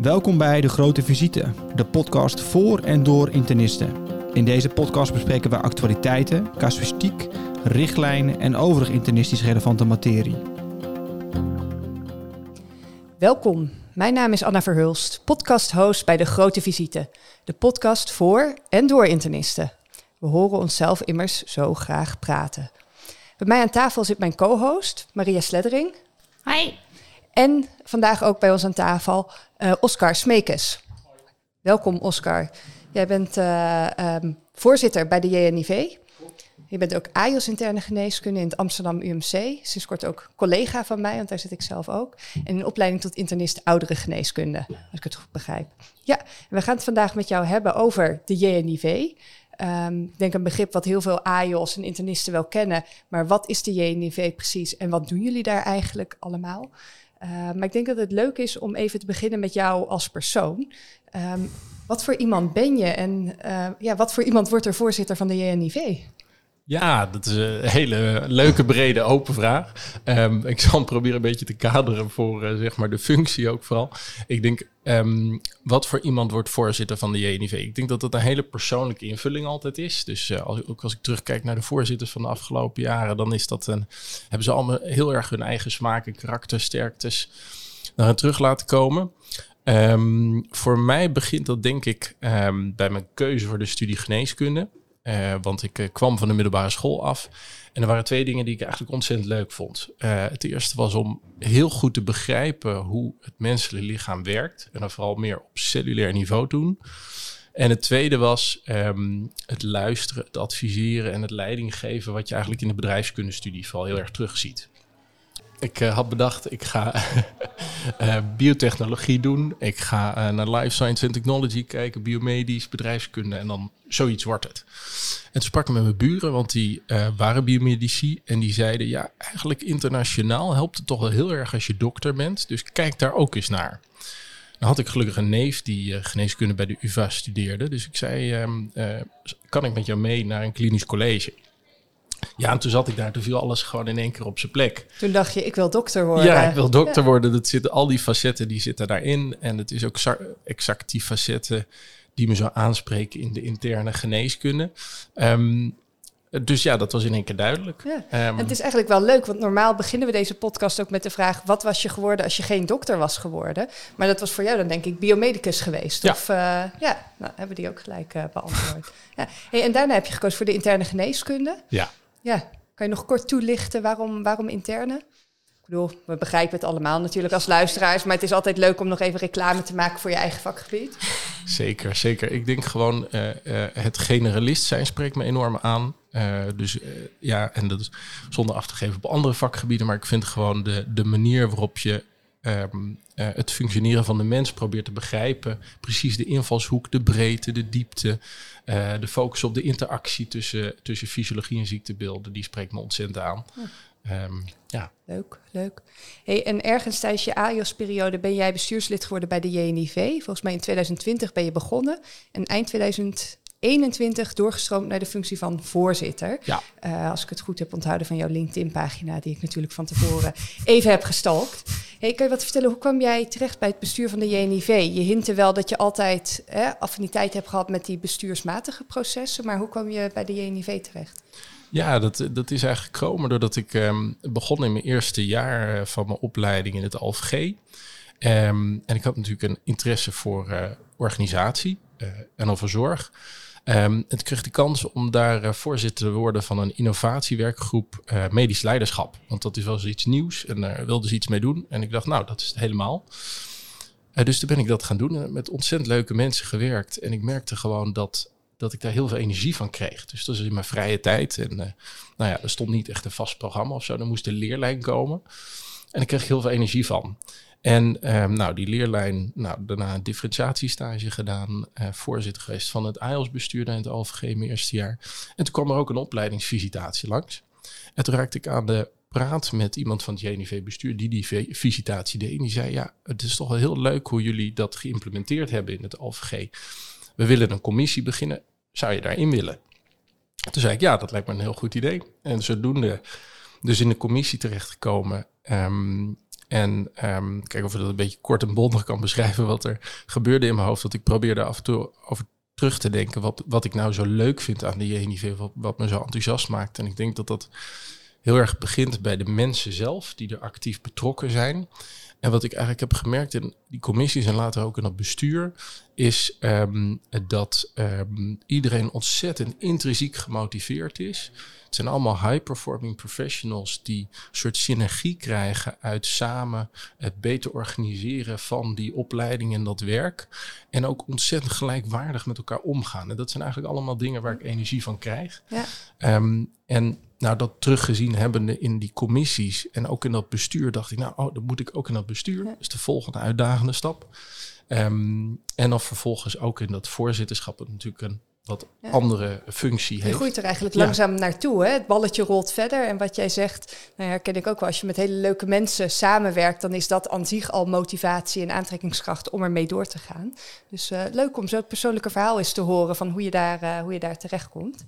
Welkom bij De Grote Visite, de podcast voor en door internisten. In deze podcast bespreken we actualiteiten, casuïstiek, richtlijnen en overig internistisch relevante materie. Welkom, mijn naam is Anna Verhulst, podcast-host bij De Grote Visite, de podcast voor en door internisten. We horen onszelf immers zo graag praten. Bij mij aan tafel zit mijn co-host, Maria Sleddering. Hi. En vandaag ook bij ons aan tafel uh, Oscar Smekes. Welkom Oscar. Jij bent uh, um, voorzitter bij de JNIV. Je bent ook AJOS interne geneeskunde in het Amsterdam UMC. Sinds kort ook collega van mij, want daar zit ik zelf ook. En in opleiding tot internist oudere geneeskunde, als ik het goed begrijp. Ja, we gaan het vandaag met jou hebben over de JNIV. Um, ik denk een begrip wat heel veel AJOS en internisten wel kennen. Maar wat is de JNIV precies en wat doen jullie daar eigenlijk allemaal? Uh, maar ik denk dat het leuk is om even te beginnen met jou als persoon. Um, wat voor iemand ben je en uh, ja, wat voor iemand wordt er voorzitter van de JNIV? Ja, dat is een hele leuke, brede, open vraag. Um, ik zal proberen een beetje te kaderen voor uh, zeg maar de functie ook vooral. Ik denk, um, wat voor iemand wordt voorzitter van de JNIV? Ik denk dat dat een hele persoonlijke invulling altijd is. Dus uh, als, ook als ik terugkijk naar de voorzitters van de afgelopen jaren, dan is dat een, hebben ze allemaal heel erg hun eigen smaak en karaktersterktes naar terug laten komen. Um, voor mij begint dat denk ik bij mijn keuze voor de studie geneeskunde. Uh, want ik uh, kwam van de middelbare school af. En er waren twee dingen die ik eigenlijk ontzettend leuk vond. Uh, het eerste was om heel goed te begrijpen hoe het menselijke lichaam werkt. En dan vooral meer op cellulair niveau doen. En het tweede was um, het luisteren, het adviseren en het leiding geven. Wat je eigenlijk in de bedrijfskundestudie vooral heel erg terugziet. Ik uh, had bedacht, ik ga uh, biotechnologie doen. Ik ga uh, naar life science en technology kijken, biomedisch, bedrijfskunde en dan zoiets wordt het. En toen sprak ik met mijn buren, want die waren biomedici en die zeiden, ja, eigenlijk internationaal helpt het toch wel heel erg als je dokter bent. Dus kijk daar ook eens naar. Dan had ik gelukkig een neef die geneeskunde bij de UvA studeerde. Dus ik zei, um, kan ik met jou mee naar een klinisch college? Ja, en toen zat ik daar, toen viel alles gewoon in één keer op zijn plek. Toen dacht je, ik wil dokter worden. Ja, ik wil dokter ja. worden. Dat zitten, al die facetten die zitten daarin. En het is ook exact die facetten die me zo aanspreken in de interne geneeskunde. Um, dus ja, dat was in één keer duidelijk. Ja. Um, het is eigenlijk wel leuk, want normaal beginnen we deze podcast ook met de vraag: wat was je geworden als je geen dokter was geworden? Maar dat was voor jou dan denk ik biomedicus geweest. Ja. Of uh, ja, nou, hebben die ook gelijk uh, beantwoord. ja. Hey, en daarna heb je gekozen voor de interne geneeskunde. Ja. Ja, kan je nog kort toelichten waarom, waarom interne? Ik bedoel, we begrijpen het allemaal natuurlijk als luisteraars, maar het is altijd leuk om nog even reclame te maken voor je eigen vakgebied. Zeker, zeker. Ik denk gewoon uh, het generalist zijn spreekt me enorm aan. Uh, dus ja, en dat is zonder af te geven op andere vakgebieden, maar ik vind gewoon de, de manier waarop je um, het functioneren van de mens probeert te begrijpen, precies de invalshoek, de breedte, de diepte, de focus op de interactie tussen, tussen fysiologie en ziektebeelden, die spreekt me ontzettend aan. Ja. Um, ja. Leuk, leuk. Hey, en ergens tijdens je AIOS-periode ben jij bestuurslid geworden bij de JNIV. Volgens mij in 2020 ben je begonnen. En eind 2021 doorgestroomd naar de functie van voorzitter. Ja. Uh, als ik het goed heb onthouden van jouw LinkedIn-pagina, die ik natuurlijk van tevoren even heb gestalkt. Hey, kan je wat vertellen, hoe kwam jij terecht bij het bestuur van de JNIV? Je hintte wel dat je altijd eh, affiniteit hebt gehad met die bestuursmatige processen, maar hoe kwam je bij de JNIV terecht? Ja, dat, dat is eigenlijk gekomen doordat ik um, begon in mijn eerste jaar van mijn opleiding in het ALFG. Um, en ik had natuurlijk een interesse voor uh, organisatie en over zorg. Um, en ik kreeg de kans om daar uh, voorzitter te worden van een innovatiewerkgroep uh, medisch leiderschap. Want dat is wel eens iets nieuws en daar wilden ze iets mee doen. En ik dacht, nou, dat is het helemaal. Dus toen ben ik dat gaan doen en met ontzettend leuke mensen gewerkt. En ik merkte gewoon dat dat ik daar heel veel energie van kreeg. Dus dat is in mijn vrije tijd. En nou ja, er stond niet echt een vast programma of zo. Er moest een leerlijn komen. En ik kreeg heel veel energie van. En um, nou, die leerlijn, nou, daarna een differentiatiestage gedaan. Uh, voorzitter geweest van het IELTS-bestuur in het ALVG mijn eerste jaar. En toen kwam er ook een opleidingsvisitatie langs. En toen raakte ik aan de praat met iemand van het JNIV-bestuur die die visitatie deed. En die zei, ja, het is toch wel heel leuk hoe jullie dat geïmplementeerd hebben in het ALVG. We willen een commissie beginnen zou je daarin willen? Toen zei ik, ja, dat lijkt me een heel goed idee. En zodoende dus in de commissie terechtgekomen. Um, En um, kijk of we dat een beetje kort en bondig kan beschrijven wat er gebeurde in mijn hoofd. Dat ik probeerde af en toe over terug te denken wat, wat ik nou zo leuk vind aan de JNIV, wat, wat me zo enthousiast maakt. En ik denk dat dat heel erg begint bij de mensen zelf, die er actief betrokken zijn. En wat ik eigenlijk heb gemerkt in die commissies en later ook in het bestuur, is um, dat um, iedereen ontzettend intrinsiek gemotiveerd is. Het zijn allemaal high-performing professionals die een soort synergie krijgen uit samen het beter organiseren van die opleiding en dat werk. En ook ontzettend gelijkwaardig met elkaar omgaan. En dat zijn eigenlijk allemaal dingen waar ik energie van krijg. Ja. Um, en nou, dat teruggezien hebbende in die commissies en ook in dat bestuur, dacht ik, nou, oh, dat moet ik ook in dat bestuur. Dat is de volgende uitdagende stap. Um, en dan vervolgens ook in dat voorzitterschap, het natuurlijk een wat andere functie heeft. Je groeit er eigenlijk langzaam naartoe. Hè? Het balletje rolt verder. En wat jij zegt, nou herken ik ook wel. Als je met hele leuke mensen samenwerkt, dan is dat aan zich al motivatie en aantrekkingskracht om ermee door te gaan. Dus uh, leuk om zo het persoonlijke verhaal eens te horen van hoe je daar, uh, hoe je daar terecht komt.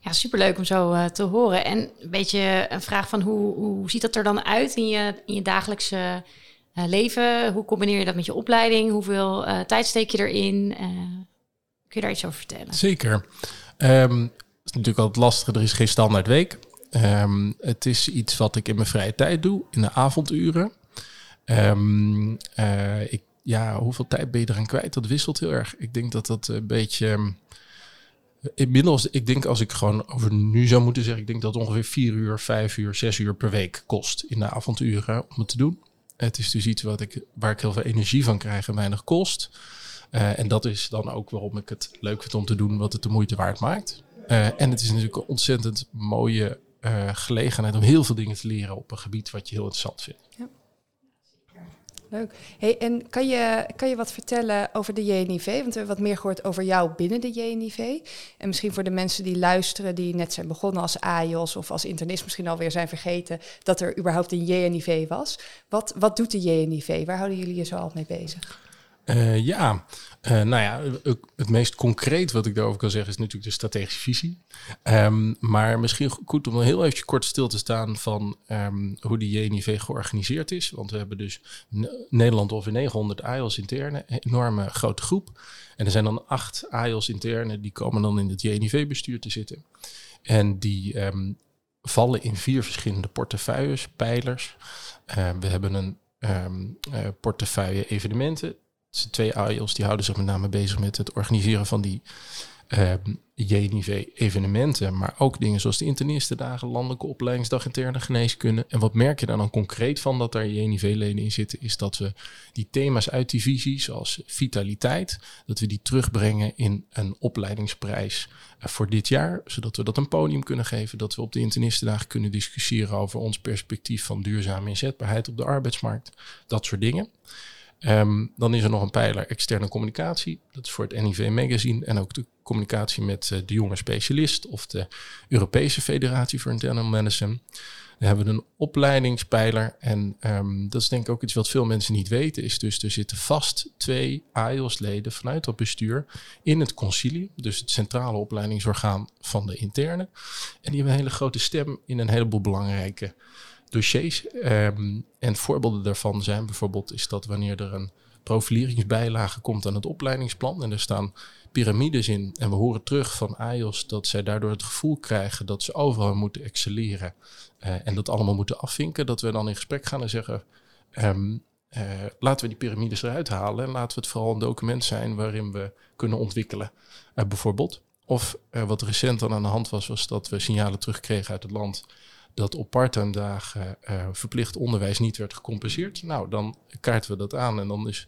Ja, superleuk om zo uh, te horen. En een beetje een vraag van hoe, hoe ziet dat er dan uit in je, in je dagelijkse leven? Hoe combineer je dat met je opleiding? Hoeveel tijd steek je erin? Kun je daar iets over vertellen? Zeker. Het is natuurlijk altijd lastig, er is geen standaard week. Um, het is iets wat ik in mijn vrije tijd doe, in de avonduren. Um, uh, ik, ja, hoeveel tijd ben je eraan kwijt? Dat wisselt heel erg. Ik denk dat dat een beetje... Inmiddels, ik denk als ik gewoon over nu zou moeten zeggen, ik denk dat ongeveer vier uur, vijf uur, zes uur per week kost in de avonduren om het te doen. Het is dus iets wat ik, waar ik heel veel energie van krijg en weinig kost. Uh, en dat is dan ook waarom ik het leuk vind om te doen, wat het de moeite waard maakt. Uh, en het is natuurlijk een ontzettend mooie uh, gelegenheid om heel veel dingen te leren op een gebied wat je heel interessant vindt. Ja. Leuk. Hey, en kan je, kan je wat vertellen over de JNIV? Want we hebben wat meer gehoord over jou binnen de JNIV. En misschien voor de mensen die luisteren, die net zijn begonnen als AIOS of als internist, misschien alweer zijn vergeten dat er überhaupt een JNIV was. Wat, wat doet de JNIV? Waar houden jullie je zo al mee bezig? Uh, ja, uh, nou ja, het meest concreet wat ik daarover kan zeggen is natuurlijk de strategische visie. Um, maar misschien goed om heel even kort stil te staan van um, hoe de JNIV georganiseerd is. Want we hebben dus Nederland ongeveer 900 AIOS interne, een enorme grote groep. En er zijn dan acht AIOS interne, die komen dan in het JNIV-bestuur te zitten. En die um, vallen in vier verschillende portefeuilles, pijlers. Uh, we hebben een portefeuille evenementen twee AIOS die houden zich met name bezig met het organiseren van die uh, JNIV-evenementen, maar ook dingen zoals de internistendagen, landelijke opleidingsdag interne geneeskunde. En wat merk je daar dan concreet van dat daar JNIV-leden in zitten, is dat we die thema's uit die visie, zoals vitaliteit, dat we die terugbrengen in een opleidingsprijs uh, voor dit jaar, zodat we dat een podium kunnen geven, dat we op de internistendagen kunnen discussiëren over ons perspectief van duurzame inzetbaarheid op de arbeidsmarkt, dat soort dingen. Um, dan is er nog een pijler externe communicatie. Dat is voor het NIV Magazine en ook de communicatie met uh, de jonge specialist of de Europese Federatie voor Internal Medicine. Dan hebben we een opleidingspijler en um, dat is denk ik ook iets wat veel mensen niet weten. Is dus er zitten vast twee AIOS-leden vanuit dat bestuur in het concilium, dus het centrale opleidingsorgaan van de interne. En die hebben een hele grote stem in een heleboel belangrijke dossiers. Um, en voorbeelden daarvan zijn bijvoorbeeld is dat wanneer er een profileringsbijlage komt aan het opleidingsplan en er staan piramides in en we horen terug van AIOS dat zij daardoor het gevoel krijgen dat ze overal moeten excelleren uh, en dat allemaal moeten afvinken, dat we dan in gesprek gaan en zeggen um, uh, laten we die piramides eruit halen en laten we het vooral een document zijn waarin we kunnen ontwikkelen, uh, bijvoorbeeld. Of wat recent dan aan de hand was, was dat we signalen terugkregen uit het land dat op parttime dagen uh, verplicht onderwijs niet werd gecompenseerd. Nou, dan kaarten we dat aan en dan is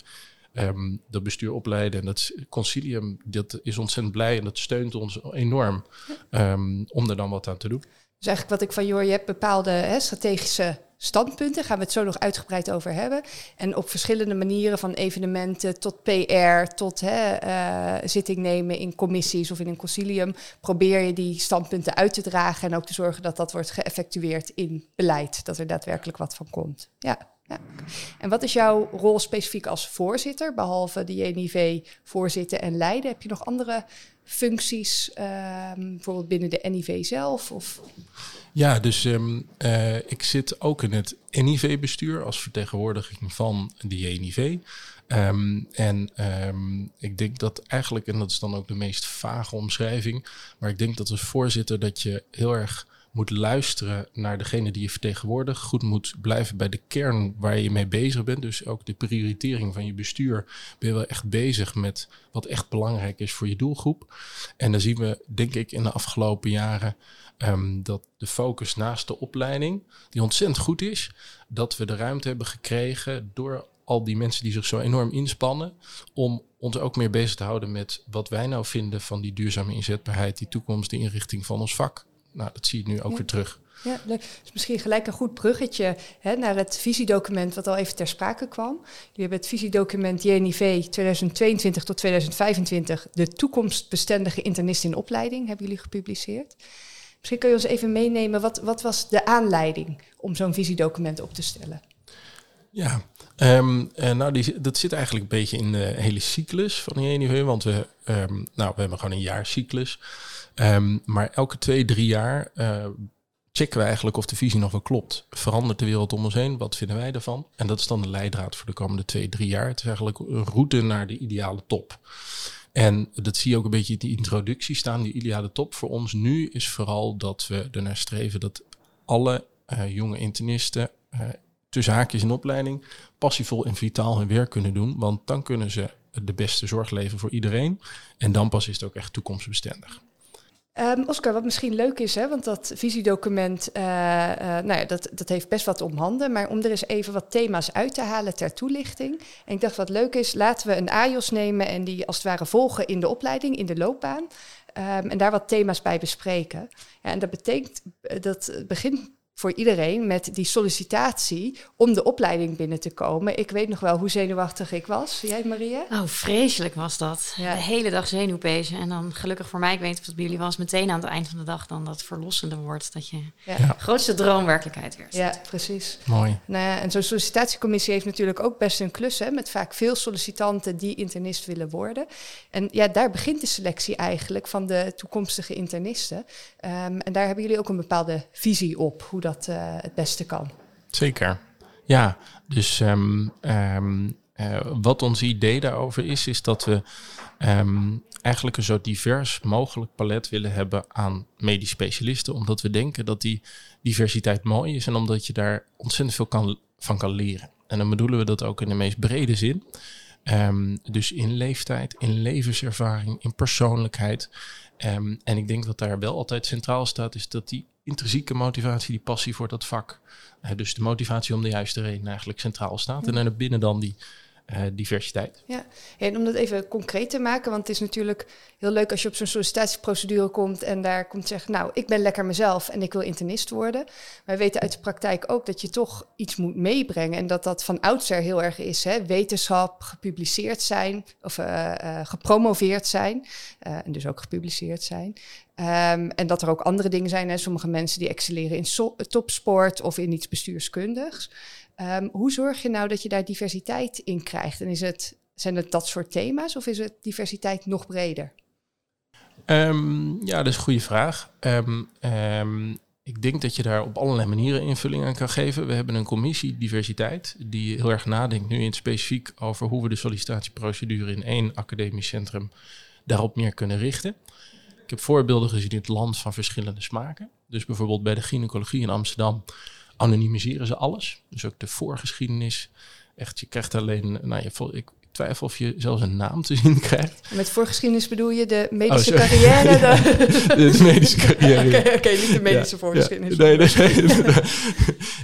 um, dat bestuur opleiden en dat concilium, dat is ontzettend blij en dat steunt ons enorm um, om er dan wat aan te doen. Dus eigenlijk wat ik van hoor, je hebt bepaalde hè, strategische standpunten. Gaan we het zo nog uitgebreid over hebben. En op verschillende manieren, van evenementen tot PR, tot hè, uh, zitting nemen in commissies of in een concilium, probeer je die standpunten uit te dragen en ook te zorgen dat dat wordt geëffectueerd in beleid, dat er daadwerkelijk wat van komt. Ja. En wat is jouw rol specifiek als voorzitter, behalve de JNIV voorzitten en leiden? Heb je nog andere functies, ehm, bijvoorbeeld binnen de NIV zelf? Of? Ja, dus um, uh, ik zit ook in het NIV-bestuur als vertegenwoordiging van de JNIV. Um, en um, ik denk dat eigenlijk, en dat is dan ook de meest vage omschrijving, maar ik denk dat als voorzitter dat je heel erg moet luisteren naar degene die je vertegenwoordigt. Goed moet blijven bij de kern waar je mee bezig bent. Dus ook de prioritering van je bestuur. Ben je wel echt bezig met wat echt belangrijk is voor je doelgroep. En dan zien we, denk ik, in de afgelopen jaren um, dat de focus naast de opleiding, die ontzettend goed is, dat we de ruimte hebben gekregen door al die mensen die zich zo enorm inspannen, om ons ook meer bezig te houden met wat wij nou vinden van die duurzame inzetbaarheid, die toekomst, de inrichting van ons vak. Nou, dat zie je nu ook weer terug. Ja, leuk. Dus misschien gelijk een goed bruggetje hè, naar het visiedocument wat al even ter sprake kwam. Jullie hebben het visiedocument JNIV 2022 tot 2025, de toekomstbestendige internist in opleiding, hebben jullie gepubliceerd. Misschien kun je ons even meenemen, wat, wat was de aanleiding om zo'n visiedocument op te stellen? Ja, um, nou die, dat zit eigenlijk een beetje in de hele cyclus van de JNIV, want we, um, nou, we hebben gewoon een jaarcyclus. Um, maar elke twee, drie jaar uh, checken we eigenlijk of de visie nog wel klopt. Verandert de wereld om ons heen? Wat vinden wij ervan? En dat is dan de leidraad voor de komende twee, drie jaar. Het is eigenlijk een route naar de ideale top. En dat zie je ook een beetje in die introductie staan. Die ideale top voor ons nu is vooral dat we ernaar streven dat alle uh, jonge internisten uh, tussen haakjes in opleiding passievol en vitaal hun werk kunnen doen. Want dan kunnen ze de beste zorg leveren voor iedereen. En dan pas is het ook echt toekomstbestendig. Um, Oscar, wat misschien leuk is, hè, want dat visiedocument, uh, uh, nou ja, dat, dat heeft best wat om handen. Maar om er eens even wat thema's uit te halen ter toelichting. En ik dacht, wat leuk is, laten we een AJOS nemen en die als het ware volgen in de opleiding, in de loopbaan. Um, en daar wat thema's bij bespreken. Ja, en dat betekent, dat begint voor iedereen met die sollicitatie om de opleiding binnen te komen. Ik weet nog wel hoe zenuwachtig ik was. Jij, Maria? Oh, vreselijk was dat. Ja. De hele dag zenuwpezen. En dan gelukkig voor mij, ik weet niet of het bij jullie was, meteen aan het eind van de dag dan dat verlossende wordt. Dat je ja. Ja. grootste droom werkelijkheid werd. Ja, precies. Mooi. Nou ja, en zo'n sollicitatiecommissie heeft natuurlijk ook best een klus, hè, met vaak veel sollicitanten die internist willen worden. En ja, daar begint de selectie eigenlijk van de toekomstige internisten. Um, en daar hebben jullie ook een bepaalde visie op, hoe dat dat uh, het beste kan. Zeker. Ja, dus um, um, uh, wat ons idee daarover is, is dat we um, eigenlijk een zo divers mogelijk palet willen hebben aan medisch specialisten, omdat we denken dat die diversiteit mooi is en omdat je daar ontzettend veel kan, van kan leren. En dan bedoelen we dat ook in de meest brede zin. Um, dus in leeftijd, in levenservaring, in persoonlijkheid. Um, en ik denk dat daar wel altijd centraal staat, is dat die intrinsieke motivatie, die passie voor dat vak. Uh, dus de motivatie om de juiste reden eigenlijk centraal staat. En dan binnen dan die uh, diversiteit. Ja, en om dat even concreet te maken, want het is natuurlijk heel leuk als je op zo'n sollicitatieprocedure komt en daar komt zeggen, nou, ik ben lekker mezelf en ik wil internist worden. Wij weten uit de praktijk ook dat je toch iets moet meebrengen en dat dat van oudsher heel erg is. Hè? Wetenschap, gepubliceerd zijn of uh, uh, gepromoveerd zijn en dus ook gepubliceerd zijn. Um, en dat er ook andere dingen zijn. Hè? Sommige mensen die excelleren in topsport of in iets bestuurskundigs. Um, hoe zorg je nou dat je daar diversiteit in krijgt? En is het, zijn het dat soort thema's of is het diversiteit nog breder? Um, ja, dat is een goede vraag. Um, ik denk dat je daar op allerlei manieren invulling aan kan geven. We hebben een commissie diversiteit die heel erg nadenkt nu in het specifiek over hoe we de sollicitatieprocedure in één academisch centrum daarop meer kunnen richten. Ik heb voorbeelden gezien in het land van verschillende smaken. Dus bijvoorbeeld bij de gynaecologie in Amsterdam anonimiseren ze alles. Dus ook de voorgeschiedenis. Echt, je krijgt alleen, nou, je, ik twijfel of je zelfs een naam te zien krijgt. Met voorgeschiedenis bedoel je de medische oh, carrière? ja, de, de, medische carrière. Oké, okay, okay, niet de medische ja, voorgeschiedenis. Ja. Nee, nee, nee,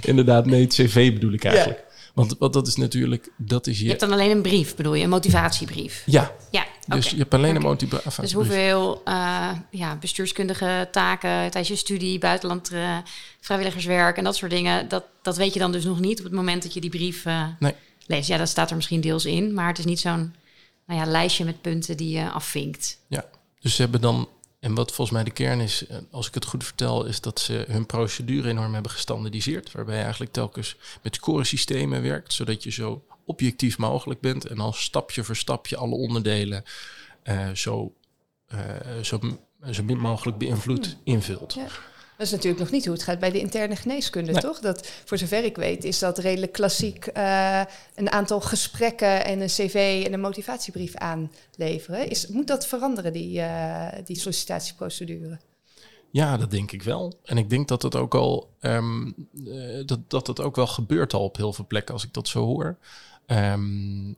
inderdaad, nee, het cv bedoel ik eigenlijk. Want, want dat is natuurlijk, dat is je... Je hebt dan alleen een brief, bedoel je, een motivatiebrief? Ja. Ja, Dus okay. je hebt alleen okay. een motivatie. Dus hoeveel uh, ja, bestuurskundige taken tijdens je studie, buitenland, uh, vrijwilligerswerk en dat soort dingen, dat, dat weet je dan dus nog niet op het moment dat je die brief uh, nee. leest. Ja, dat staat er misschien deels in, maar het is niet zo'n nou ja, lijstje met punten die je afvinkt. Ja, dus ze hebben dan en wat volgens mij de kern is, als ik het goed vertel, is dat ze hun procedure enorm hebben gestandardiseerd. Waarbij je eigenlijk telkens met scoresystemen werkt, zodat je zo objectief mogelijk bent. En dan stapje voor stapje alle onderdelen uh, zo uh, zo, zo min mogelijk beïnvloed invult. Ja. Dat is natuurlijk nog niet hoe het gaat bij de interne geneeskunde, toch? Dat, voor zover ik weet, is dat redelijk klassiek uh, een aantal gesprekken en een cv en een motivatiebrief aanleveren. Is, moet dat veranderen, die, uh, die sollicitatieprocedure? Ja, dat denk ik wel. En ik denk dat het ook al um, dat, dat het ook wel gebeurt al op heel veel plekken als ik dat zo hoor. Um,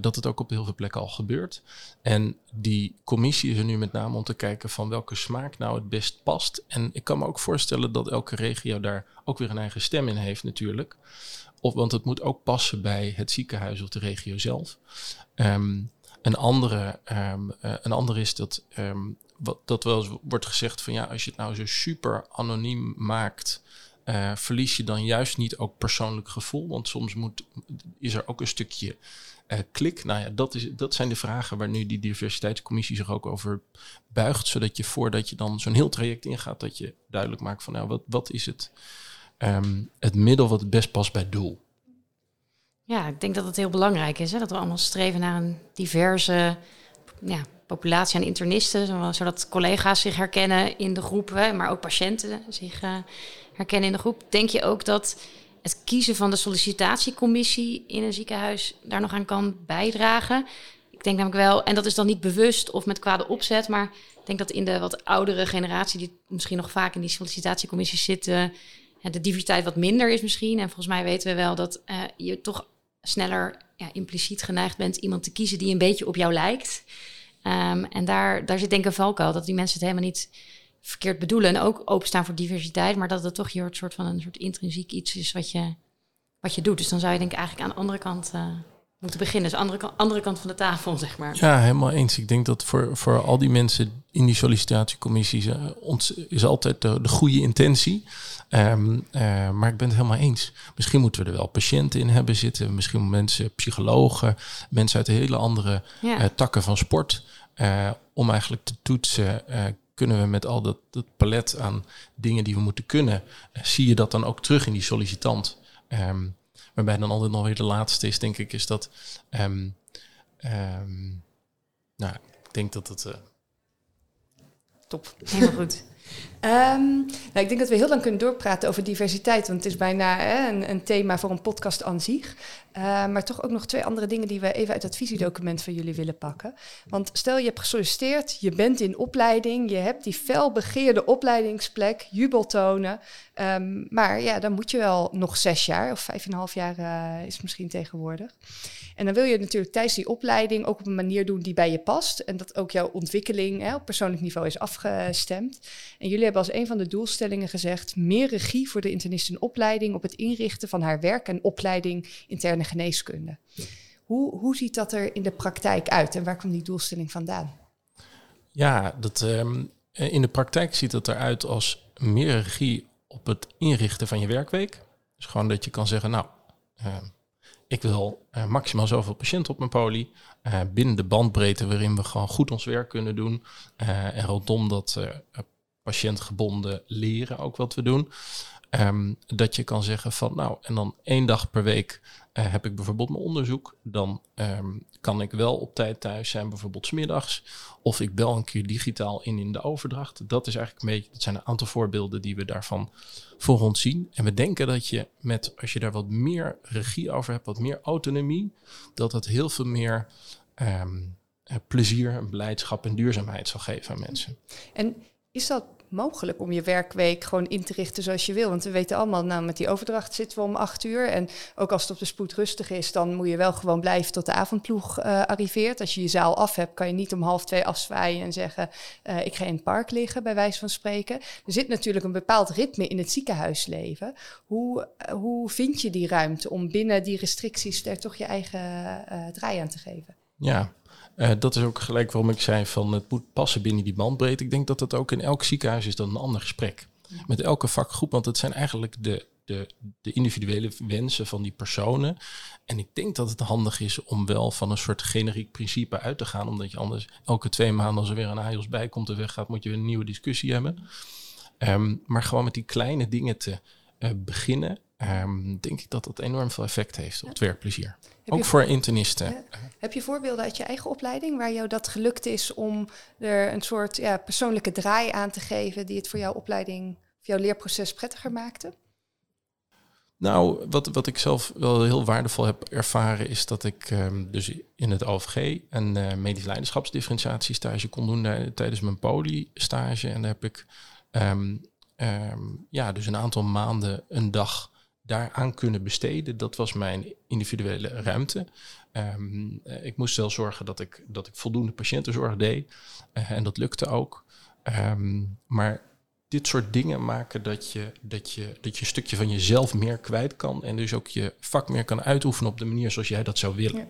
dat het ook op heel veel plekken al gebeurt. En die commissie is er nu met name om te kijken van welke smaak nou het best past. En ik kan me ook voorstellen dat elke regio daar ook weer een eigen stem in heeft natuurlijk. Of, want het moet ook passen bij het ziekenhuis of de regio zelf. Um, een, andere, um, een andere is dat, wat, dat wel eens wordt gezegd van ja, als je het nou zo super anoniem maakt uh, verlies je dan juist niet ook persoonlijk gevoel? Want soms moet, is er ook een stukje uh, klik. Nou ja, dat, is, dat zijn de vragen waar nu die diversiteitscommissie zich ook over buigt. Zodat je voordat je dan zo'n heel traject ingaat, dat je duidelijk maakt van nou, wat, wat is het, um, het middel wat het best past bij het doel? Ja, ik denk dat het heel belangrijk is hè, dat we allemaal streven naar een diverse ja, populatie aan internisten, zodat collega's zich herkennen in de groep, maar ook patiënten zich uh, herkennen in de groep. Denk je ook dat het kiezen van de sollicitatiecommissie in een ziekenhuis daar nog aan kan bijdragen? Ik denk namelijk wel, en dat is dan niet bewust of met kwade opzet, maar ik denk dat in de wat oudere generatie, die misschien nog vaak in die sollicitatiecommissies zitten, de diversiteit wat minder is misschien. En volgens mij weten we wel dat uh, je toch sneller ja, impliciet geneigd bent iemand te kiezen die een beetje op jou lijkt. Um, en daar, daar zit denk ik een valkuil, dat die mensen het helemaal niet verkeerd bedoelen en ook openstaan voor diversiteit, maar dat het toch je soort van een soort intrinsiek iets is wat je, wat je doet. Dus dan zou je denk ik eigenlijk aan de andere kant uh, moeten beginnen. Dus andere, andere kant van de tafel, zeg maar. Ja, helemaal eens. Ik denk dat voor, voor al die mensen in die sollicitatiecommissies uh, ons, is altijd de, de goede intentie. Um, uh, maar ik ben het helemaal eens. Misschien moeten we er wel patiënten in hebben zitten. Misschien mensen, psychologen, mensen uit hele andere ja. takken van sport. om eigenlijk te toetsen kunnen we met al dat, dat palet aan dingen die we moeten kunnen, zie je dat dan ook terug in die sollicitant. Um, waarbij dan altijd nog weer de laatste is, denk ik, is dat. Um, um, nou, ik denk dat het. Uh... Top. Helemaal goed. Um, nou, ik denk dat we heel lang kunnen doorpraten over diversiteit, want het is bijna hè, een, een, thema voor een podcast aan zich. Uh, maar toch ook nog twee andere dingen die we even uit het visiedocument van jullie willen pakken. Want stel je hebt gesolliciteerd, je bent in opleiding, je hebt die felbegeerde opleidingsplek, jubeltonen. Um, maar ja, dan moet je wel nog zes jaar of vijf en een half jaar uh, is misschien tegenwoordig. En dan wil je natuurlijk tijdens die opleiding ook op een manier doen die bij je past. En dat ook jouw ontwikkeling hè, op persoonlijk niveau is afgestemd. En jullie hebben als een van de doelstellingen gezegd: meer regie voor de internist in opleiding op het inrichten van haar werk en opleiding interne geneeskunde. Hoe, hoe ziet dat er in de praktijk uit en waar komt die doelstelling vandaan? Ja, dat, um, in de praktijk ziet het eruit als meer regie op het inrichten van je werkweek. Dus gewoon dat je kan zeggen, nou, uh, ik wil uh, maximaal zoveel patiënten op mijn poli. Uh, binnen de bandbreedte waarin we gewoon goed ons werk kunnen doen. en rondom dat patiëntgebonden leren ook wat we doen. Um, dat je kan zeggen van nou, en dan één dag per week uh, heb ik bijvoorbeeld mijn onderzoek. Dan um, kan ik wel op tijd thuis zijn, bijvoorbeeld smiddags. Of ik bel een keer digitaal in in de overdracht. Dat is eigenlijk een beetje, dat zijn een aantal voorbeelden die we daarvan voor ons zien. En we denken dat je met, als je daar wat meer regie over hebt, wat meer autonomie, dat het heel veel meer um, plezier, blijdschap en duurzaamheid zal geven aan mensen. En is dat mogelijk om je werkweek gewoon in te richten zoals je wil. Want we weten allemaal, nou met die overdracht zitten we om acht uur. En ook als het op de spoed rustig is, dan moet je wel gewoon blijven tot de avondploeg uh, arriveert. Als je je zaal af hebt, kan je niet om half twee afzwaaien en zeggen, uh, ik ga in het park liggen, bij wijze van spreken. Er zit natuurlijk een bepaald ritme in het ziekenhuisleven. Hoe, uh, hoe vind je die ruimte om binnen die restricties er toch je eigen draai aan te geven? Ja, uh, dat is ook gelijk waarom ik zei van het moet passen binnen die bandbreedte. Ik denk dat dat ook in elk ziekenhuis is dan een ander gesprek. Met elke vakgroep, want het zijn eigenlijk de, de, de individuele wensen van die personen. En ik denk dat het handig is om wel van een soort generiek principe uit te gaan. Omdat je anders elke twee maanden als er weer een AIOS bij komt en weggaat, moet je weer een nieuwe discussie hebben. Um, maar gewoon met die kleine dingen te uh, beginnen ehm, denk ik dat dat enorm veel effect heeft op het werkplezier. Heb Ook je- voor internisten. Ja. Heb je voorbeelden uit je eigen opleiding waar jou dat gelukt is om er een soort ja, persoonlijke draai aan te geven die het voor jouw opleiding, of jouw leerproces prettiger maakte? Nou, wat, wat ik zelf wel heel waardevol heb ervaren, is dat ik ehm, dus in het OVG een eh, medisch leiderschapsdifferentiatiestage kon doen eh, tijdens mijn polystage. En daar heb ik ehm, ehm, ja, dus een aantal maanden een dag daaraan kunnen besteden. Dat was mijn individuele ruimte. Ehm, eh, ik moest wel zorgen dat ik, dat ik voldoende patiëntenzorg deed. Eh, en dat lukte ook. Ehm, maar dit soort dingen maken dat je, dat, je, dat je een stukje van jezelf meer kwijt kan. En dus ook je vak meer kan uitoefenen op de manier zoals jij dat zou willen.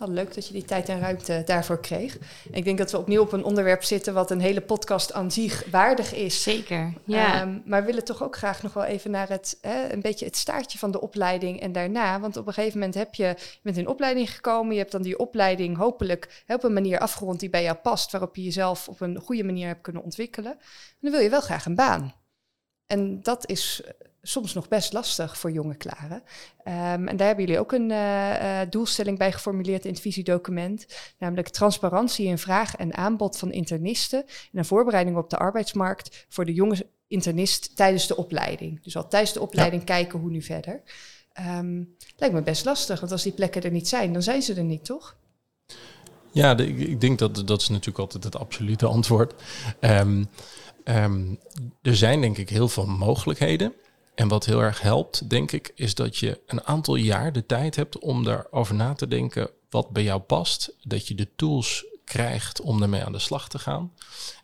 Wat leuk dat je die tijd en ruimte daarvoor kreeg. Ik denk dat we opnieuw op een onderwerp zitten wat een hele podcast aan zich waardig is. Zeker. Ja. Ehm, maar we willen toch ook graag nog wel even naar het, hè, een beetje het staartje van de opleiding en daarna. Want op een gegeven moment heb je, je bent in opleiding gekomen, je hebt dan die opleiding hopelijk hè, op een manier afgerond die bij jou past, waarop je jezelf op een goede manier hebt kunnen ontwikkelen. En dan wil je wel graag een baan. En dat is soms nog best lastig voor jonge klaren. Ehm, en daar hebben jullie ook een eh, eh, doelstelling bij geformuleerd in het visiedocument. Namelijk transparantie in vraag en aanbod van internisten. En een voorbereiding op de arbeidsmarkt voor de jonge internist tijdens de opleiding. Dus al tijdens de opleiding kijken hoe nu verder. Ehm, lijkt me best lastig, want als die plekken er niet zijn, dan zijn ze er niet, toch? Ja, de- ik, ik denk dat dat is natuurlijk altijd het absolute antwoord. Ehm, er zijn denk ik heel veel mogelijkheden. En wat heel erg helpt, denk ik, is dat je een aantal jaar de tijd hebt om daarover na te denken wat bij jou past. Dat je de tools krijgt om ermee aan de slag te gaan.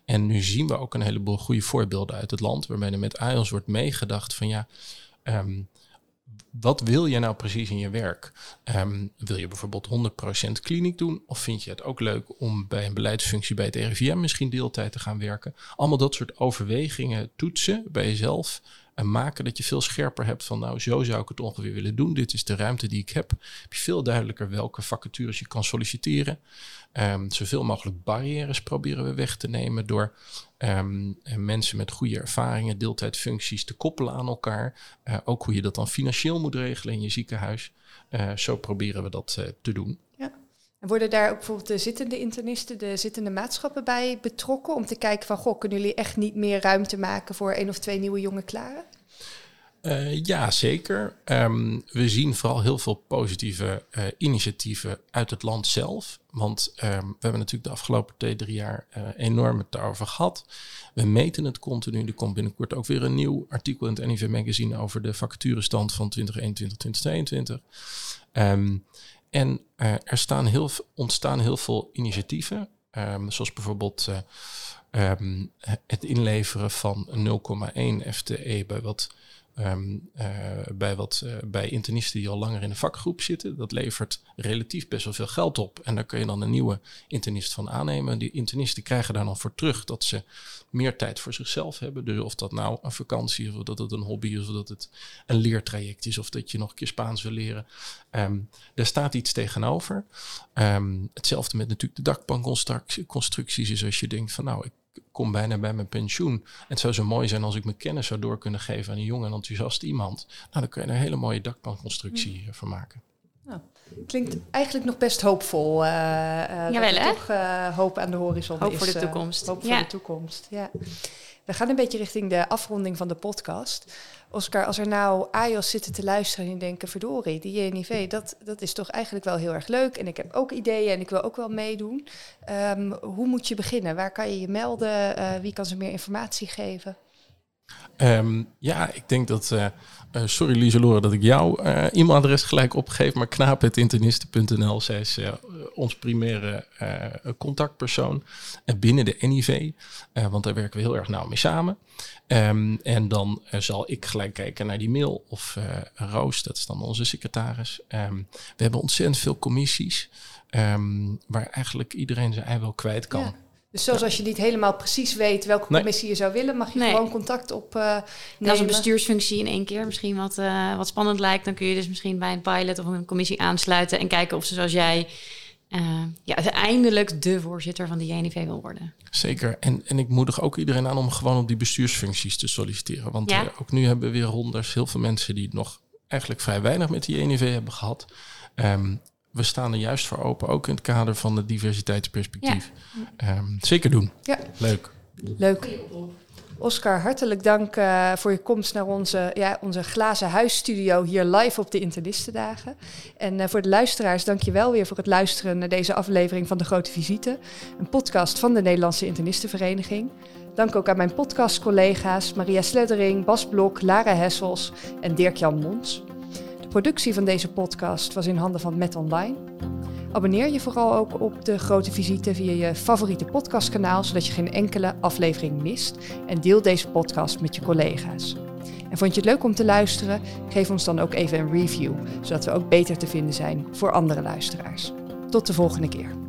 En nu zien we ook een heleboel goede voorbeelden uit het land, waarbij er met IOS wordt meegedacht van ja, ehm, wat wil je nou precies in je werk? Ehm, wil je bijvoorbeeld 100% kliniek doen? Of vind je het ook leuk om bij een beleidsfunctie bij het RIVM misschien deeltijd te gaan werken? Allemaal dat soort overwegingen toetsen bij jezelf. En maken dat je veel scherper hebt van nou, zo zou ik het ongeveer willen doen. Dit is de ruimte die ik heb. Heb je veel duidelijker welke vacatures je kan solliciteren. Ehm, zoveel mogelijk barrières proberen we weg te nemen door ehm, mensen met goede ervaringen, deeltijdfuncties te koppelen aan elkaar. Eh, ook hoe je dat dan financieel moet regelen in je ziekenhuis. Eh, zo proberen we dat eh, te doen. En worden daar ook bijvoorbeeld de zittende internisten, de zittende maatschappen bij betrokken om te kijken van, goh, kunnen jullie echt niet meer ruimte maken voor één of twee nieuwe jonge klaren? Eh, ja, zeker. Ehm, we zien vooral heel veel positieve eh, initiatieven uit het land zelf. Want ehm, we hebben natuurlijk de afgelopen twee, drie jaar eh, enorm het daarover gehad. We meten het continu. Er komt binnenkort ook weer een nieuw artikel in het NIV Magazine over de vacaturestand van 2021, 2022. En eh, er staan heel, ontstaan heel veel initiatieven. ehm, zoals bijvoorbeeld eh, ehm, het inleveren van 0,1 FTE bij wat Eh, bij, wat, eh, bij internisten die al langer in een vakgroep zitten. Dat levert relatief best wel veel geld op. En daar kun je dan een nieuwe internist van aannemen. Die internisten krijgen daar dan voor terug dat ze meer tijd voor zichzelf hebben. Dus of dat nou een vakantie is, of dat het een hobby is, of dat het een leertraject is, of dat je nog een keer Spaans wil leren. Ehm, daar staat iets tegenover. Ehm, hetzelfde met natuurlijk de dakbankconstructies is als je denkt van nou, ik kom bijna bij mijn pensioen. Het zou zo mooi zijn als ik mijn kennis zou door kunnen geven aan een jong en enthousiast iemand. Nou, dan kun je er een hele mooie dakbankconstructie eh, van maken. Klinkt eigenlijk nog best hoopvol. eh eh, dat Jawel, er hè? toch hoop aan de horizon Hoop is. voor de toekomst. hoop voor Ja. de toekomst, ja. We gaan een beetje richting de afronding van de podcast. Oscar, als er nou AJOS zitten te luisteren en denken... verdorie, die JNIV, dat, dat is toch eigenlijk wel heel erg leuk. En ik heb ook ideeën en ik wil ook wel meedoen. Ehm, hoe moet je beginnen? Waar kan je je melden? Eh, wie kan ze meer informatie geven? Ehm, ja, ik denk dat. eh, eh, sorry Lieselore dat ik jouw e-mailadres gelijk opgeef, maar knaap.internisten.nl. Zij is eh, ons primaire eh, contactpersoon eh, binnen de NIV, eh, want daar werken we heel erg nauw mee samen. Ehm, en dan zal ik gelijk kijken naar die mail of eh, Roos, dat is dan onze secretaris. Ehm, we hebben ontzettend veel commissies, ehm, waar eigenlijk iedereen zijn ei wel kwijt kan. Ja. Dus zoals als je niet helemaal precies weet welke Nee. commissie je zou willen... mag je Nee. gewoon contact op eh En als een bestuursfunctie in één keer misschien wat, eh, wat spannend lijkt, dan kun je dus misschien bij een pilot of een commissie aansluiten en kijken of ze zoals jij eh, ja, uiteindelijk de voorzitter van de JNIV wil worden. Zeker. En, en ik moedig ook iedereen aan om gewoon op die bestuursfuncties te solliciteren. Want Ja. eh, ook nu hebben we weer rondes heel veel mensen die nog eigenlijk vrij weinig met die JNV hebben gehad. Ehm, we staan er juist voor open, ook in het kader van het diversiteitsperspectief. Ehm, zeker doen. Ja. Leuk. Leuk. Oscar, hartelijk dank uh, voor je komst naar onze, ja, onze glazen huisstudio hier live op de Internistendagen. En uh, voor de luisteraars, dank je wel weer voor het luisteren naar deze aflevering van De Grote Visite. Een podcast van de Nederlandse Internistenvereniging. Dank ook aan mijn podcastcollega's Maria Sleddering, Bas Blok, Lara Hessels en Dirk-Jan Mons. De productie van deze podcast was in handen van Met Online. Abonneer je vooral ook op de grote visite via je favoriete podcastkanaal, zodat je geen enkele aflevering mist. En deel deze podcast met je collega's. En vond je het leuk om te luisteren? Geef ons dan ook even een review, zodat we ook beter te vinden zijn voor andere luisteraars. Tot de volgende keer.